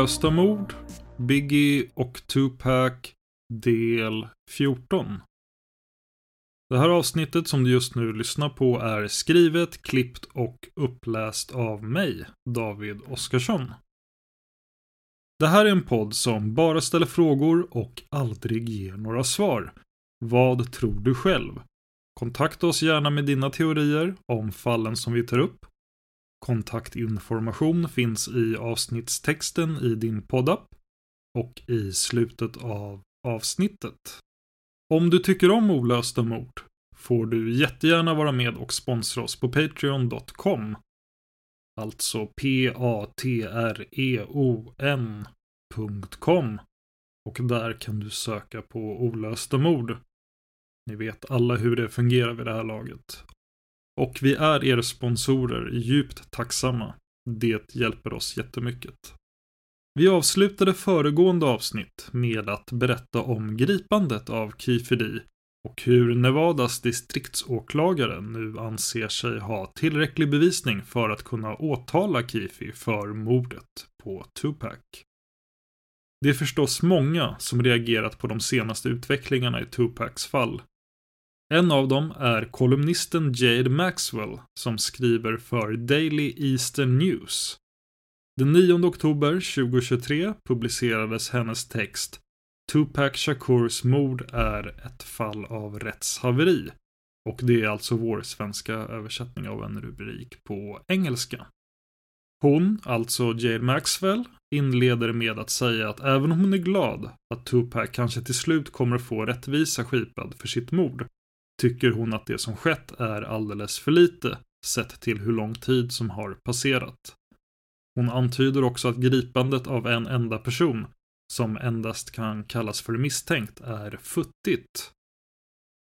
Olösta mord, Biggie och Tupac del 14. Det här avsnittet som du just nu lyssnar på är skrivet, klippt och uppläst av mig, David Oskarsson. Det här är en podd som bara ställer frågor och aldrig ger några svar. Vad tror du själv? Kontakta oss gärna med dina teorier om fallen som vi tar upp. Kontaktinformation finns i avsnittstexten i din poddapp och i slutet av avsnittet. Om du tycker om olösta mord får du jättegärna vara med och sponsra oss på patreon.com. Alltså p-a-t-r-e-o-n.com och där kan du söka på olösta mord. Ni vet alla hur det fungerar vid det här laget. Och vi är er sponsorer djupt tacksamma. Det hjälper oss jättemycket. Vi avslutade föregående avsnitt med att berätta om gripandet av Kifidi och hur Nevadas distriktsåklagare nu anser sig ha tillräcklig bevisning för att kunna åtala Kifi för mordet på Tupac. Det är förstås många som reagerat på de senaste utvecklingarna i Tupacs fall. En av dem är kolumnisten Jade Maxwell som skriver för Daily Eastern News. Den 9 oktober 2023 publicerades hennes text Tupac Shakurs mord är ett fall av rättshaveri. Och det är alltså vår svenska översättning av en rubrik på engelska. Hon, alltså Jade Maxwell, inleder med att säga att även om hon är glad att Tupac kanske till slut kommer att få rättvisa skipad för sitt mord, tycker hon att det som skett är alldeles för lite, sett till hur lång tid som har passerat. Hon antyder också att gripandet av en enda person, som endast kan kallas för misstänkt, är futtigt.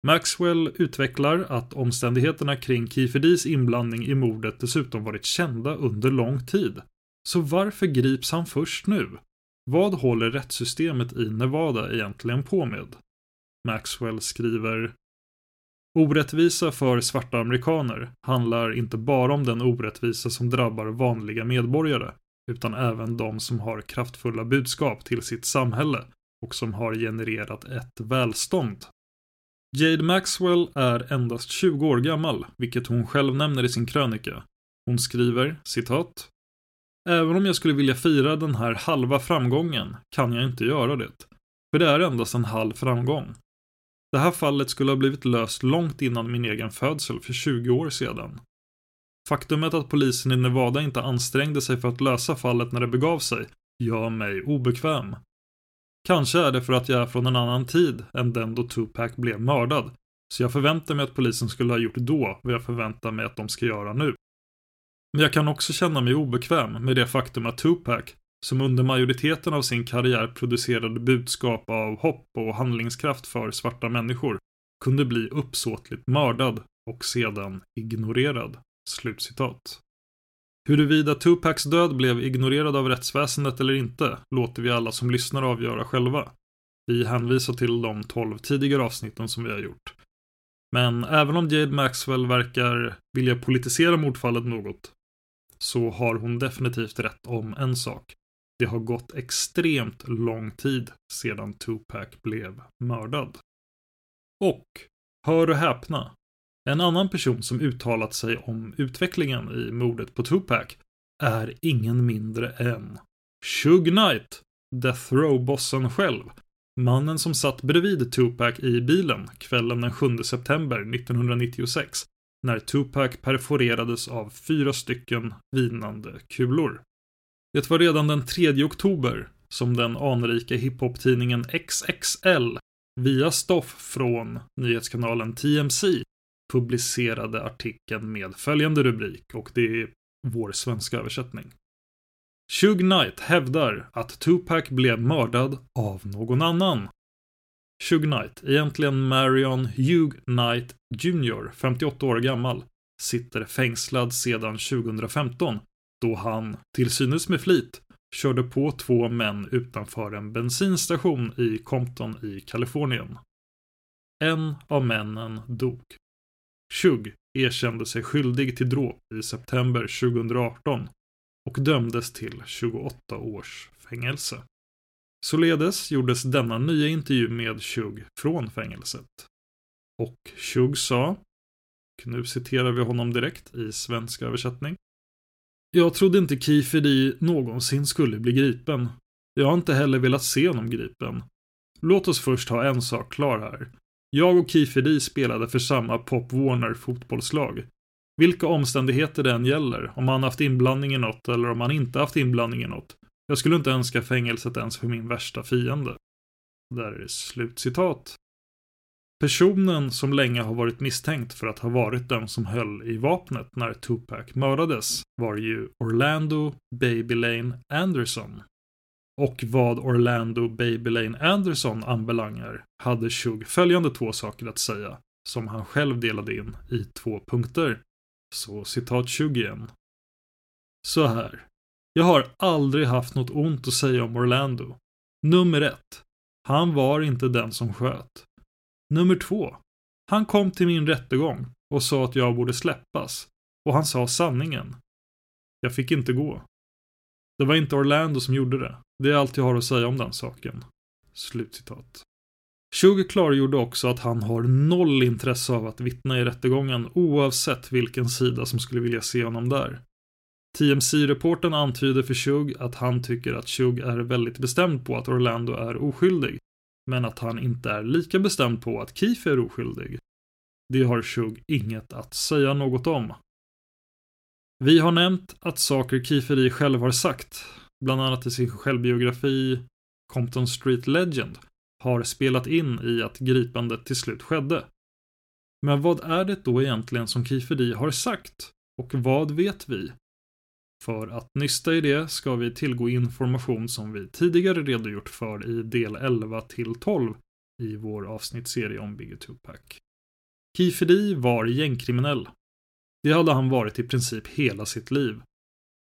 Maxwell utvecklar att omständigheterna kring Kifedis inblandning i mordet dessutom varit kända under lång tid. Så varför grips han först nu? Vad håller rättssystemet i Nevada egentligen på med? Maxwell skriver Orättvisa för svarta amerikaner handlar inte bara om den orättvisa som drabbar vanliga medborgare, utan även de som har kraftfulla budskap till sitt samhälle och som har genererat ett välstånd. Jade Maxwell är endast 20 år gammal, vilket hon själv nämner i sin krönika. Hon skriver, citat. Även om jag skulle vilja fira den här halva framgången kan jag inte göra det. För det är endast en halv framgång. Det här fallet skulle ha blivit löst långt innan min egen födsel för 20 år sedan. Faktumet att polisen i Nevada inte ansträngde sig för att lösa fallet när det begav sig gör mig obekväm. Kanske är det för att jag är från en annan tid än den då Tupac blev mördad, så jag förväntar mig att polisen skulle ha gjort då vad jag förväntar mig att de ska göra nu. Men jag kan också känna mig obekväm med det faktum att Tupac, som under majoriteten av sin karriär producerade budskap av hopp och handlingskraft för svarta människor, kunde bli uppsåtligt mördad och sedan ignorerad. Slutcitat. Huruvida Tupacs död blev ignorerad av rättsväsendet eller inte låter vi alla som lyssnar avgöra själva. Vi hänvisar till de tolv tidigare avsnitten som vi har gjort. Men även om Jade Maxwell verkar vilja politisera mordfallet något så har hon definitivt rätt om en sak. Det har gått extremt lång tid sedan Tupac blev mördad. Och, hör och häpna, en annan person som uttalat sig om utvecklingen i mordet på Tupac är ingen mindre än Shug Knight, Death Row-bossen själv. Mannen som satt bredvid Tupac i bilen kvällen den 7 september 1996 när Tupac perforerades av fyra stycken vinande kulor. Det var redan den 3 oktober som den anrika hiphop-tidningen XXL via stoff från nyhetskanalen TMC publicerade artikeln med följande rubrik och det är vår svenska översättning. Shug Knight hävdar att Tupac blev mördad av någon annan. Shug Knight, egentligen Marion Hugh Knight Jr, 58 år gammal, sitter fängslad sedan 2015 då han, till synes med flit, körde på två män utanför en bensinstation i Compton i Kalifornien. En av männen dog. Chug erkände sig skyldig till dråp i september 2018 och dömdes till 28 års fängelse. Således gjordes denna nya intervju med Chug från fängelset. Och Chug sa, och nu citerar vi honom direkt i svensk översättning. Jag trodde inte Kifidi någonsin skulle bli gripen. Jag har inte heller velat se honom gripen. Låt oss först ha en sak klar här. Jag och Kifidi spelade för samma Pop Warner fotbollslag. Vilka omständigheter det än gäller, om han haft inblandning i något eller om han inte haft inblandning i något. Jag skulle inte önska fängelset ens för min värsta fiende. Där är det slutcitat. Personen som länge har varit misstänkt för att ha varit den som höll i vapnet när Tupac mördades var ju Orlando Baby Lane Anderson. Och vad Orlando Baby Lane Anderson anbelangar hade Shug följande två saker att säga, som han själv delade in i två punkter. Så citat 20 igen. Så här. Jag har aldrig haft något ont att säga om Orlando. Nummer ett. Han var inte den som sköt. Nummer två. Han kom till min rättegång och sa att jag borde släppas. Och han sa sanningen. Jag fick inte gå. Det var inte Orlando som gjorde det. Det är allt jag har att säga om den saken. Slutcitat. Sugar klargjorde också att han har noll intresse av att vittna i rättegången oavsett vilken sida som skulle vilja se honom där. TMC-reporten antyder för Shug att han tycker att Shug är väldigt bestämd på att Orlando är oskyldig, men att han inte är lika bestämd på att Keith är oskyldig. Det har Shug inget att säga något om. Vi har nämnt att saker Kieferi själv har sagt, bland annat i sin självbiografi Compton Street Legend, har spelat in i att gripandet till slut skedde. Men vad är det då egentligen som Kieferi har sagt? Och vad vet vi? För att nysta i det ska vi tillgå information som vi tidigare redogjort för i del 11 till 12 i vår avsnittsserie om Biggie Tupac. Kifedi var gängkriminell. Det hade han varit i princip hela sitt liv.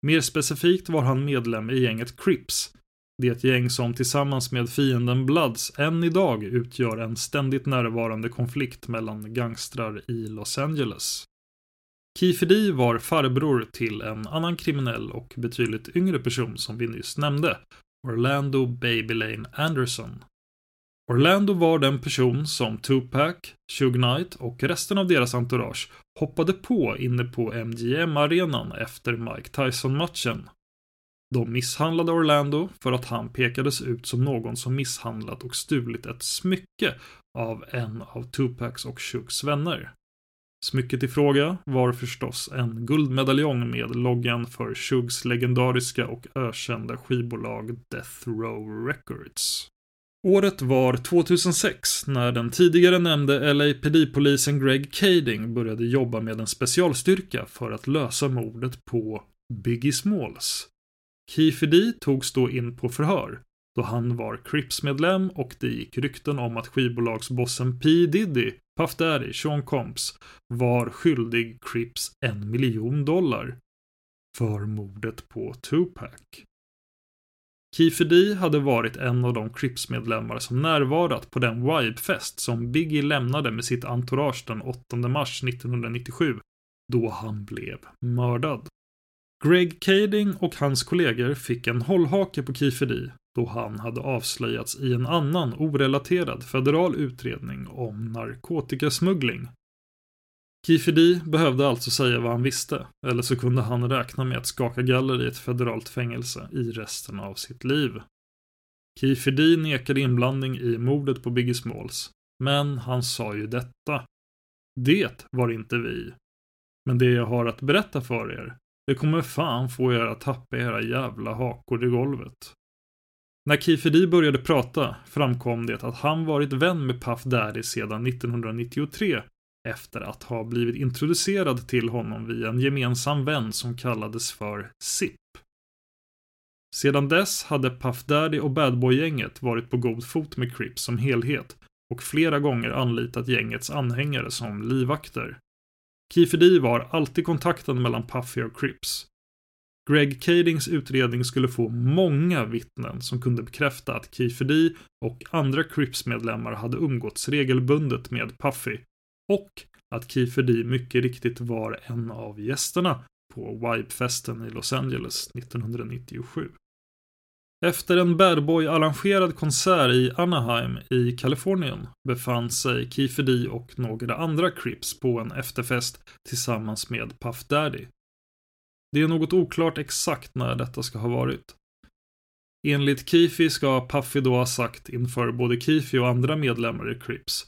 Mer specifikt var han medlem i gänget Crips, det gäng som tillsammans med fienden Bloods än idag utgör en ständigt närvarande konflikt mellan gangstrar i Los Angeles. Kifedi var farbror till en annan kriminell och betydligt yngre person som vi nyss nämnde, Orlando Baby Lane Anderson. Orlando var den person som Tupac, Suge Knight och resten av deras entourage hoppade på inne på MGM-arenan efter Mike Tyson-matchen. De misshandlade Orlando för att han pekades ut som någon som misshandlat och stulit ett smycke av en av Tupacs och Shugs vänner. Smycket i fråga var förstås en guldmedaljong med loggan för Shugs legendariska och ökända skivbolag Death Row Records. Året var 2006 när den tidigare nämnde LAPD-polisen Greg Kading började jobba med en specialstyrka för att lösa mordet på Biggie Smalls. Keefe togs då in på förhör då han var Crips-medlem och det gick rykten om att skivbolagsbossen P Diddy, Puff Daddy, Sean Combs var skyldig Crips en miljon dollar för mordet på Tupac. Kiefer D hade varit en av de Crips-medlemmar som närvarat på den Vibe-fest som Biggie lämnade med sitt entourage den 8 mars 1997, då han blev mördad. Greg Kading och hans kollegor fick en hållhake på Kiefer D då han hade avslöjats i en annan orelaterad federal utredning om narkotikasmuggling. Kifidi behövde alltså säga vad han visste, eller så kunde han räkna med att skaka galler i ett federalt fängelse i resten av sitt liv. Kifidi nekade inblandning i mordet på Biggie Smalls, men han sa ju detta. Det var inte vi. Men det jag har att berätta för er, det kommer fan få er att tappa era jävla hakor i golvet. När Kifedi började prata framkom det att han varit vän med Puff Daddy sedan 1993 efter att ha blivit introducerad till honom via en gemensam vän som kallades för SIP. Sedan dess hade Puff Daddy och Bad Boy-gänget varit på god fot med Crips som helhet och flera gånger anlitat gängets anhängare som livvakter. Kifedi var alltid kontakten mellan Puffy och Crips. Greg Kadings utredning skulle få många vittnen som kunde bekräfta att Kifedi och andra Crips-medlemmar hade umgåtts regelbundet med Puffy och att Kifedi mycket riktigt var en av gästerna på Wipe-festen i Los Angeles 1997. Efter en Bad Boy-arrangerad konsert i Anaheim i Kalifornien befann sig Kifedi och några andra Crips på en efterfest tillsammans med Puff Daddy. Det är något oklart exakt när detta ska ha varit. Enligt Keefe ska Puffy då ha sagt inför både Keefe och andra medlemmar i Crips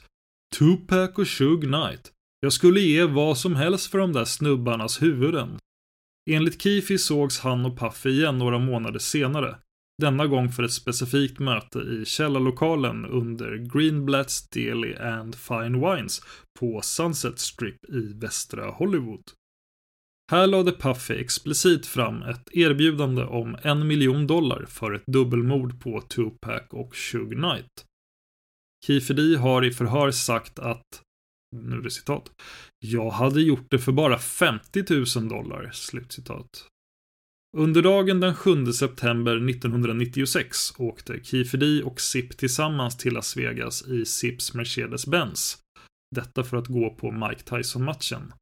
Tupac och Shug Knight. Jag skulle ge vad som helst för de där snubbarnas huvuden. Enligt Keefe sågs han och Puffy igen några månader senare. Denna gång för ett specifikt möte i källarlokalen under Greenblatt's Deli and Fine Wines på Sunset Strip i västra Hollywood. Här lade Puffy explicit fram ett erbjudande om en miljon dollar för ett dubbelmord på Tupac och Suge Knight. Kifedi har i förhör sagt att, nu är det citat, jag hade gjort det för bara 50 000 dollar, slutcitat. Under dagen den 7 september 1996 åkte Kifedi och Zip tillsammans till Las Vegas i Zips Mercedes-Benz. Detta för att gå på Mike Tyson-matchen.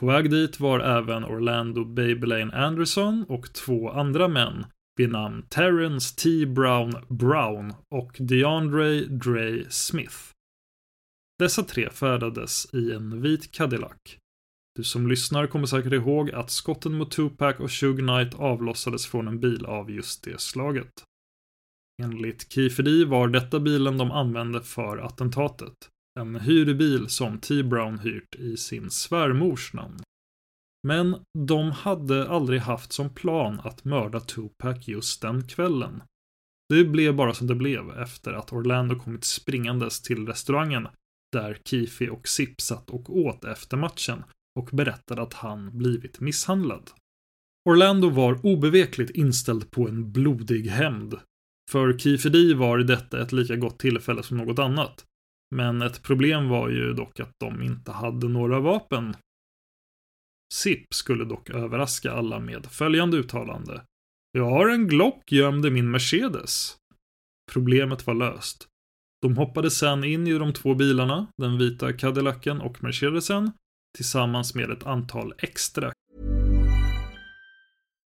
På väg dit var även Orlando Babylane Anderson och två andra män vid namn Terrence T. Brown Brown och DeAndre Dre Smith. Dessa tre färdades i en vit Cadillac. Du som lyssnar kommer säkert ihåg att skotten mot Tupac och Suge Knight avlossades från en bil av just det slaget. Enligt Kifedi var detta bilen de använde för attentatet. En hyrbil som T. Brown hyrt i sin svärmors namn. Men de hade aldrig haft som plan att mörda Tupac just den kvällen. Det blev bara som det blev efter att Orlando kommit springandes till restaurangen där Kifi och Zip satt och åt efter matchen och berättade att han blivit misshandlad. Orlando var obevekligt inställd på en blodig hämnd. För Kifi D var detta ett lika gott tillfälle som något annat. Men ett problem var ju dock att de inte hade några vapen. SIP skulle dock överraska alla med följande uttalande. Jag har en Glock gömd i min Mercedes. Problemet var löst. De hoppade sen in i de två bilarna, den vita Cadillacen och Mercedesen, tillsammans med ett antal extra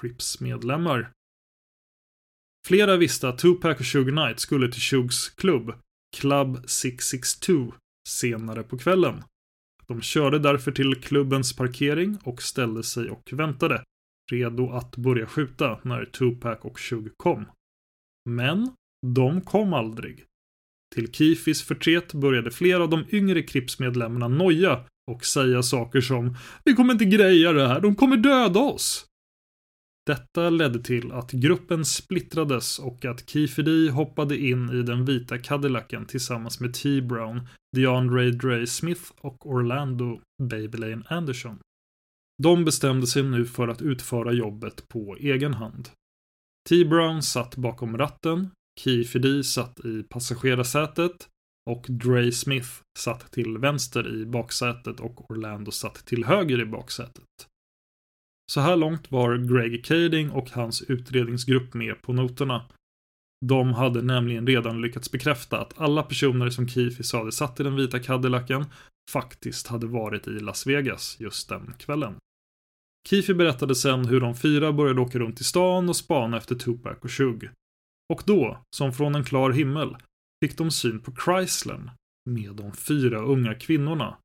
Crips-medlemmar. Flera visste att Tupac och Suge Knight skulle till Suges klubb, Club 662, senare på kvällen. De körde därför till klubbens parkering och ställde sig och väntade, redo att börja skjuta när Tupac och Suge kom. Men de kom aldrig. Till Kifis förtret började flera av de yngre Crips-medlemmarna noja och säga saker som “Vi kommer inte greja det här, de kommer döda oss!” Detta ledde till att gruppen splittrades och att Kifedi hoppade in i den vita Cadillacen tillsammans med T. Brown, DeAndre Dre Smith och Orlando Babylane Anderson. De bestämde sig nu för att utföra jobbet på egen hand. T. Brown satt bakom ratten, Kifedi satt i passagerarsätet och Dre Smith satt till vänster i baksätet och Orlando satt till höger i baksätet. Så här långt var Greg Kading och hans utredningsgrupp med på noterna. De hade nämligen redan lyckats bekräfta att alla personer som Keefe sade satt i den vita Cadillacen faktiskt hade varit i Las Vegas just den kvällen. Keefe berättade sen hur de fyra började åka runt i stan och spana efter Tupac och Shug. Och då, som från en klar himmel, fick de syn på Chryslern med de fyra unga kvinnorna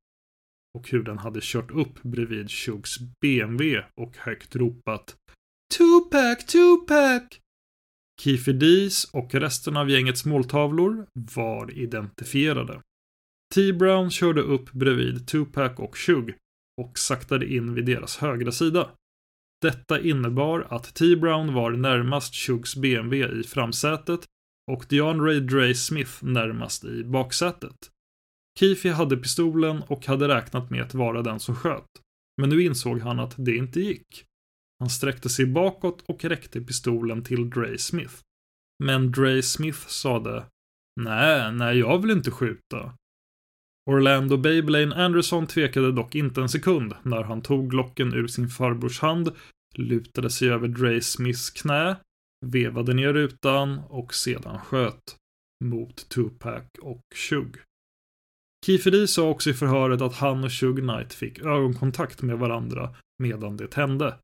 och hur den hade kört upp bredvid Shugs BMW och högt ropat Tupac, Tupac! Kiefer Dees och resten av gängets måltavlor var identifierade. T-Brown körde upp bredvid Tupac och Shug och saktade in vid deras högra sida. Detta innebar att T-Brown var närmast Shugs BMW i framsätet och DeAndre Dre Smith närmast i baksätet. Keefe hade pistolen och hade räknat med att vara den som sköt. Men nu insåg han att det inte gick. Han sträckte sig bakåt och räckte pistolen till Dre Smith. Men Dre Smith sade Nej, nej, jag vill inte skjuta. Orlando Babelane Anderson tvekade dock inte en sekund när han tog Glocken ur sin farbrors hand, lutade sig över Dre Smiths knä, vevade ner rutan och sedan sköt mot Tupac och Shug. Kiferi sa också i förhöret att han och Shug Knight fick ögonkontakt med varandra medan det hände.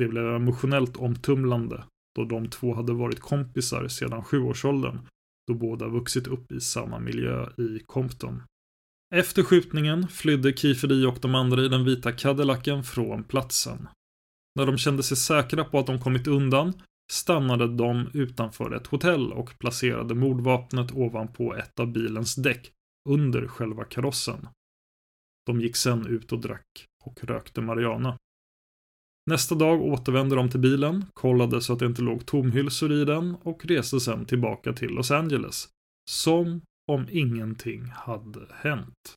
Det blev emotionellt omtumlande då de två hade varit kompisar sedan sjuårsåldern då båda vuxit upp i samma miljö i Compton. Efter skjutningen flydde Kiferi och de andra i den vita Cadillacen från platsen. När de kände sig säkra på att de kommit undan stannade de utanför ett hotell och placerade mordvapnet ovanpå ett av bilens däck under själva karossen. De gick sen ut och drack och rökte marijuana. Nästa dag återvände de till bilen, kollade så att det inte låg tomhylsor i den och reste sen tillbaka till Los Angeles. Som om ingenting hade hänt.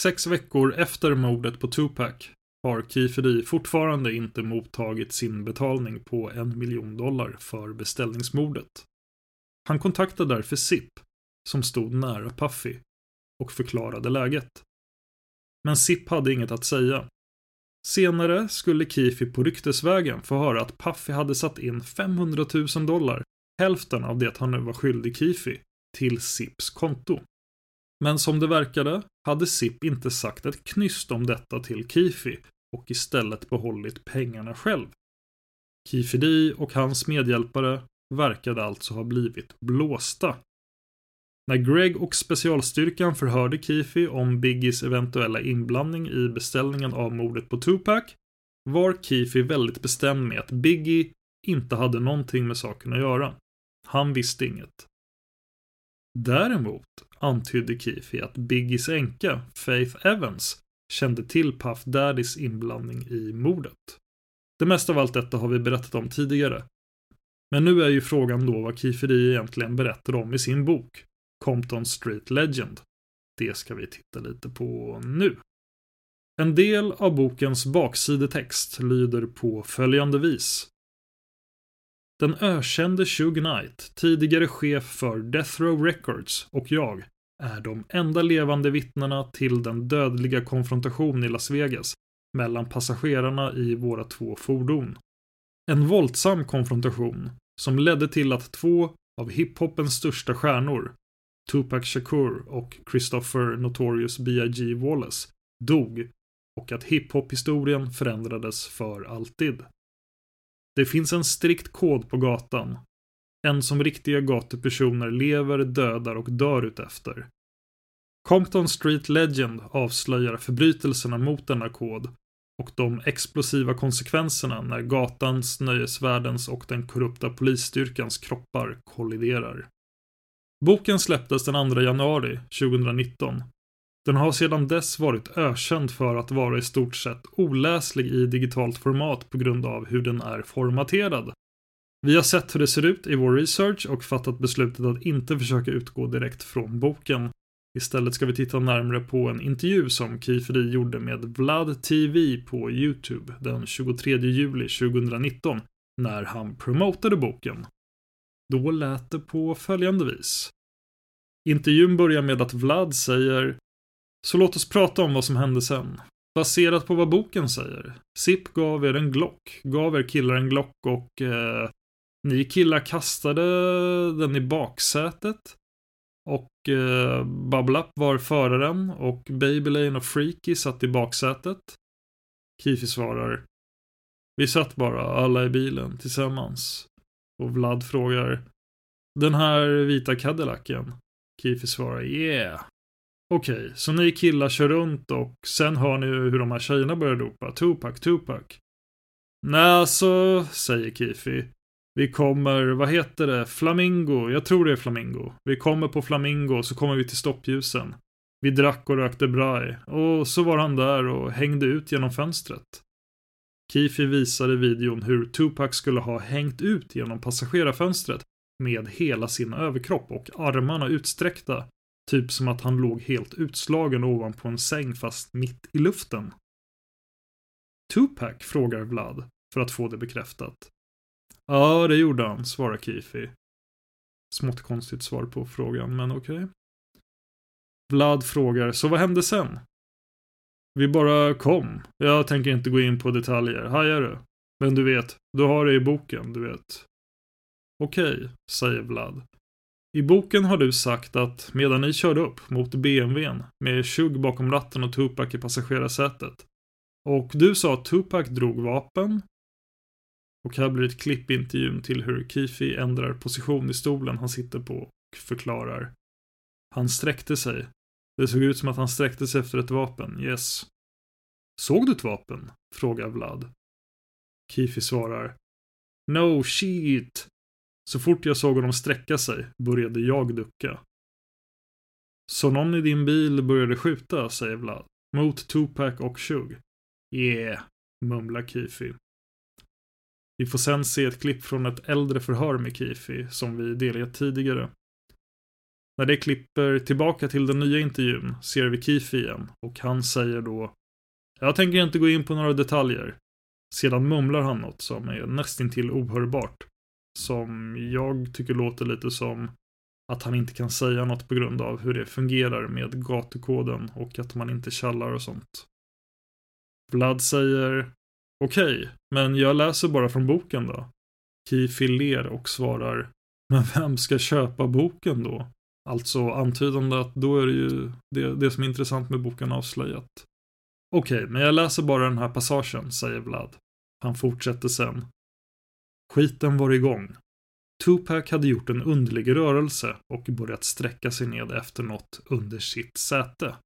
Sex veckor efter mordet på Tupac har Kifedi fortfarande inte mottagit sin betalning på en miljon dollar för beställningsmordet. Han kontaktade därför SIP, som stod nära Puffy, och förklarade läget. Men Sipp hade inget att säga. Senare skulle Kifi på ryktesvägen få höra att Puffy hade satt in 500 000 dollar, hälften av det han nu var skyldig Kifi, till Sips konto. Men som det verkade hade Sipp inte sagt ett knyst om detta till Kifi och istället behållit pengarna själv. Kifi D och hans medhjälpare verkade alltså ha blivit blåsta när Greg och specialstyrkan förhörde Keefe om Biggies eventuella inblandning i beställningen av mordet på Tupac var Keefe väldigt bestämd med att Biggie inte hade någonting med saken att göra. Han visste inget. Däremot antydde Keefe att Biggies änka, Faith Evans, kände till Puff Daddys inblandning i mordet. Det mesta av allt detta har vi berättat om tidigare. Men nu är ju frågan då vad Kiferi D egentligen berättar om i sin bok, Compton Street Legend. Det ska vi titta lite på nu. En del av bokens baksidetext lyder på följande vis. Den ökände Shug Knight, tidigare chef för Death Row Records och jag är de enda levande vittnena till den dödliga konfrontation i Las Vegas mellan passagerarna i våra två fordon. En våldsam konfrontation som ledde till att två av hiphopens största stjärnor, Tupac Shakur och Christopher Notorious B.I.G. Wallace, dog och att hiphop-historien förändrades för alltid. Det finns en strikt kod på gatan. En som riktiga gatupersoner lever, dödar och dör utefter. Compton Street Legend avslöjar förbrytelserna mot denna kod och de explosiva konsekvenserna när gatans, nöjesvärldens och den korrupta polisstyrkans kroppar kolliderar. Boken släpptes den 2 januari 2019. Den har sedan dess varit ökänd för att vara i stort sett oläslig i digitalt format på grund av hur den är formaterad. Vi har sett hur det ser ut i vår research och fattat beslutet att inte försöka utgå direkt från boken. Istället ska vi titta närmare på en intervju som Kifri gjorde med Vlad TV på Youtube den 23 juli 2019 när han promotade boken. Då lät det på följande vis. Intervjun börjar med att Vlad säger Så låt oss prata om vad som hände sen. Baserat på vad boken säger. SIP gav er en Glock, gav er killar en Glock och eh, ni killar kastade den i baksätet. Och eh, Bubble Up var föraren och Babylane och Freaky satt i baksätet. Kifi svarar. Vi satt bara, alla i bilen, tillsammans. Och Vlad frågar. Den här vita Cadillacen? Kifi svarar yeah. Okej, okay, så ni killar kör runt och sen hör ni hur de här tjejerna börjar ropa Tupac, Tupac. Nej, så säger Kifi. Vi kommer, vad heter det, Flamingo, jag tror det är Flamingo. Vi kommer på Flamingo, så kommer vi till stoppljusen. Vi drack och rökte braj, och så var han där och hängde ut genom fönstret. Kifi visade i videon hur Tupac skulle ha hängt ut genom passagerarfönstret med hela sin överkropp och armarna utsträckta. Typ som att han låg helt utslagen ovanpå en säng fast mitt i luften. Tupac frågar Vlad för att få det bekräftat. Ja, det gjorde han, svarar Kifi. Smått konstigt svar på frågan, men okej. Okay. Vlad frågar, så vad hände sen? Vi bara kom. Jag tänker inte gå in på detaljer, hajar du? Men du vet, du har det i boken, du vet. Okej, okay, säger Vlad. I boken har du sagt att medan ni körde upp mot BMWn med Shug bakom ratten och Tupac i passagerarsätet. Och du sa att Tupac drog vapen. Och här blir ett klipp i intervjun till hur Kifi ändrar position i stolen han sitter på och förklarar. Han sträckte sig. Det såg ut som att han sträckte sig efter ett vapen, yes. Såg du ett vapen? frågar Vlad. Kifi svarar. No shit. Så fort jag såg honom sträcka sig började jag ducka. Så någon i din bil började skjuta, säger Vlad. Mot Tupac och Shug. Yeah, mumlar Kifi. Vi får sen se ett klipp från ett äldre förhör med Kifi, som vi delgett tidigare. När det klipper tillbaka till den nya intervjun ser vi Kifi igen och han säger då Jag tänker inte gå in på några detaljer. Sedan mumlar han något som är nästintill ohörbart som jag tycker låter lite som att han inte kan säga något på grund av hur det fungerar med gatukoden och att man inte kallar och sånt. Vlad säger Okej, okay, men jag läser bara från boken då. Kifi ler och svarar Men vem ska köpa boken då? Alltså antydande att då är det ju det, det som är intressant med boken avslöjat. Okej, okay, men jag läser bara den här passagen, säger Vlad. Han fortsätter sen. Skiten var igång. Tupac hade gjort en underlig rörelse och börjat sträcka sig ned efter något under sitt säte.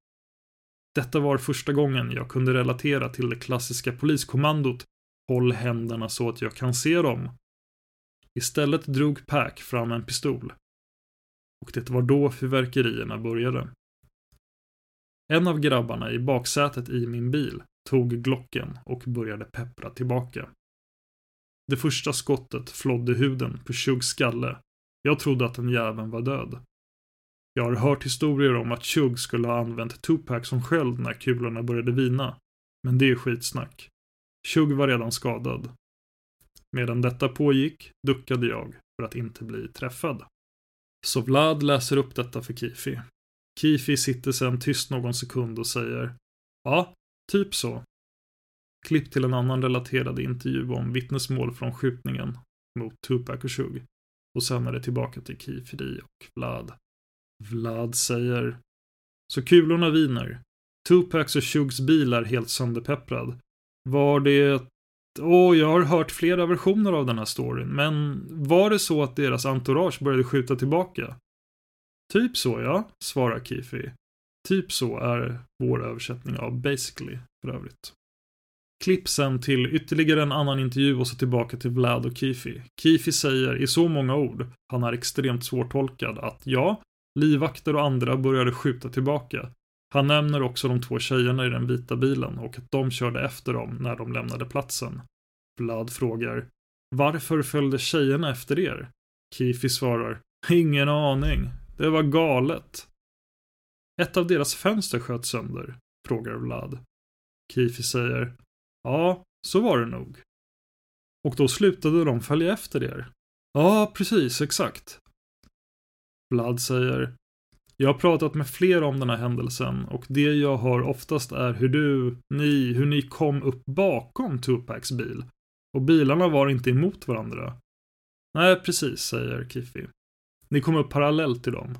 Detta var första gången jag kunde relatera till det klassiska poliskommandot Håll händerna så att jag kan se dem. Istället drog Pac fram en pistol och det var då fyrverkerierna började. En av grabbarna i baksätet i min bil tog Glocken och började peppra tillbaka. Det första skottet flådde huden på Chugs skalle. Jag trodde att den jäveln var död. Jag har hört historier om att Chug skulle ha använt Tupac som sköld när kulorna började vina. Men det är skitsnack. Chug var redan skadad. Medan detta pågick duckade jag för att inte bli träffad. Så Vlad läser upp detta för Kifi. Kifi sitter sedan tyst någon sekund och säger Ja, typ så. Klipp till en annan relaterad intervju om vittnesmål från skjutningen mot Tupac och Shug. Och sen är det tillbaka till Kifidi och Vlad. Vlad säger Så kulorna viner. Tupacs och Shugs bil är helt sönderpepprad. Var det och jag har hört flera versioner av den här storyn, men var det så att deras entourage började skjuta tillbaka? Typ så ja, svarar Kifi. Typ så är vår översättning av basically, för övrigt. Klipp sen till ytterligare en annan intervju och så tillbaka till Vlad och Kifi. Kifi säger i så många ord, han är extremt svårtolkad, att ja, livvakter och andra började skjuta tillbaka. Han nämner också de två tjejerna i den vita bilen och att de körde efter dem när de lämnade platsen. Vlad frågar Varför följde tjejerna efter er? Kifi svarar Ingen aning. Det var galet. Ett av deras fönster sköt sönder, frågar Vlad. Kifi säger Ja, så var det nog. Och då slutade de följa efter er. Ja, precis, exakt. Vlad säger jag har pratat med flera om den här händelsen och det jag hör oftast är hur du, ni, hur ni kom upp bakom Tupacs bil. Och bilarna var inte emot varandra. Nej, precis, säger Kiffi. Ni kom upp parallellt till dem.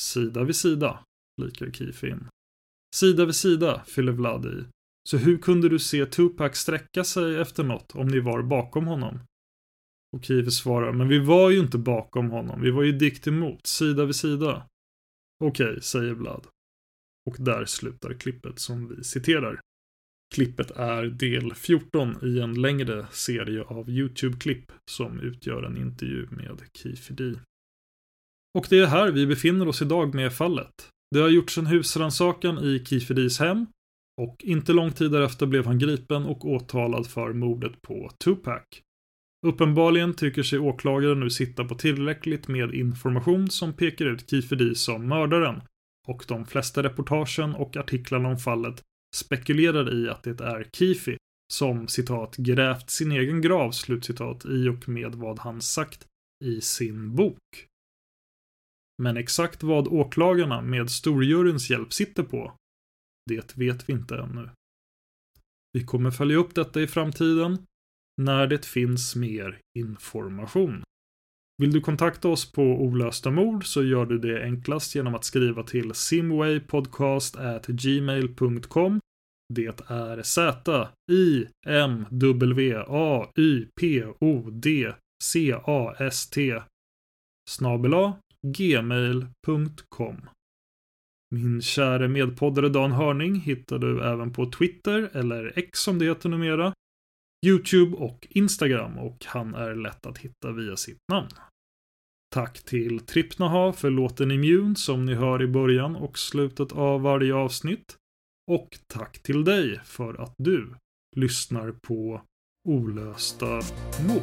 Sida vid sida, likar Kiffi in. Sida vid sida, fyller Vlad i. Så hur kunde du se Tupac sträcka sig efter något om ni var bakom honom? Och Kiffi svarar, men vi var ju inte bakom honom, vi var ju dikt emot, sida vid sida. Okej, säger Vlad. Och där slutar klippet som vi citerar. Klippet är del 14 i en längre serie av YouTube-klipp som utgör en intervju med Kifi D. Och det är här vi befinner oss idag med fallet. Det har gjorts en husrannsakan i Kifidis hem och inte lång tid därefter blev han gripen och åtalad för mordet på Tupac. Uppenbarligen tycker sig åklagaren nu sitta på tillräckligt med information som pekar ut Kifedi som mördaren och de flesta reportagen och artiklarna om fallet spekulerar i att det är Kifi som citat grävt sin egen grav slutcitat i och med vad han sagt i sin bok. Men exakt vad åklagarna med storjuryns hjälp sitter på, det vet vi inte ännu. Vi kommer följa upp detta i framtiden när det finns mer information. Vill du kontakta oss på olösta mord så gör du det enklast genom att skriva till simwaypodcast@gmail.com. Det är Z I M W A Y P O D C A S T snabel gmail.com. Min käre medpoddare Dan Hörning hittar du även på Twitter, eller X som det heter numera, YouTube och Instagram och han är lätt att hitta via sitt namn. Tack till Trippnaha för låten Immune som ni hör i början och slutet av varje avsnitt. Och tack till dig för att du lyssnar på Olösta mord.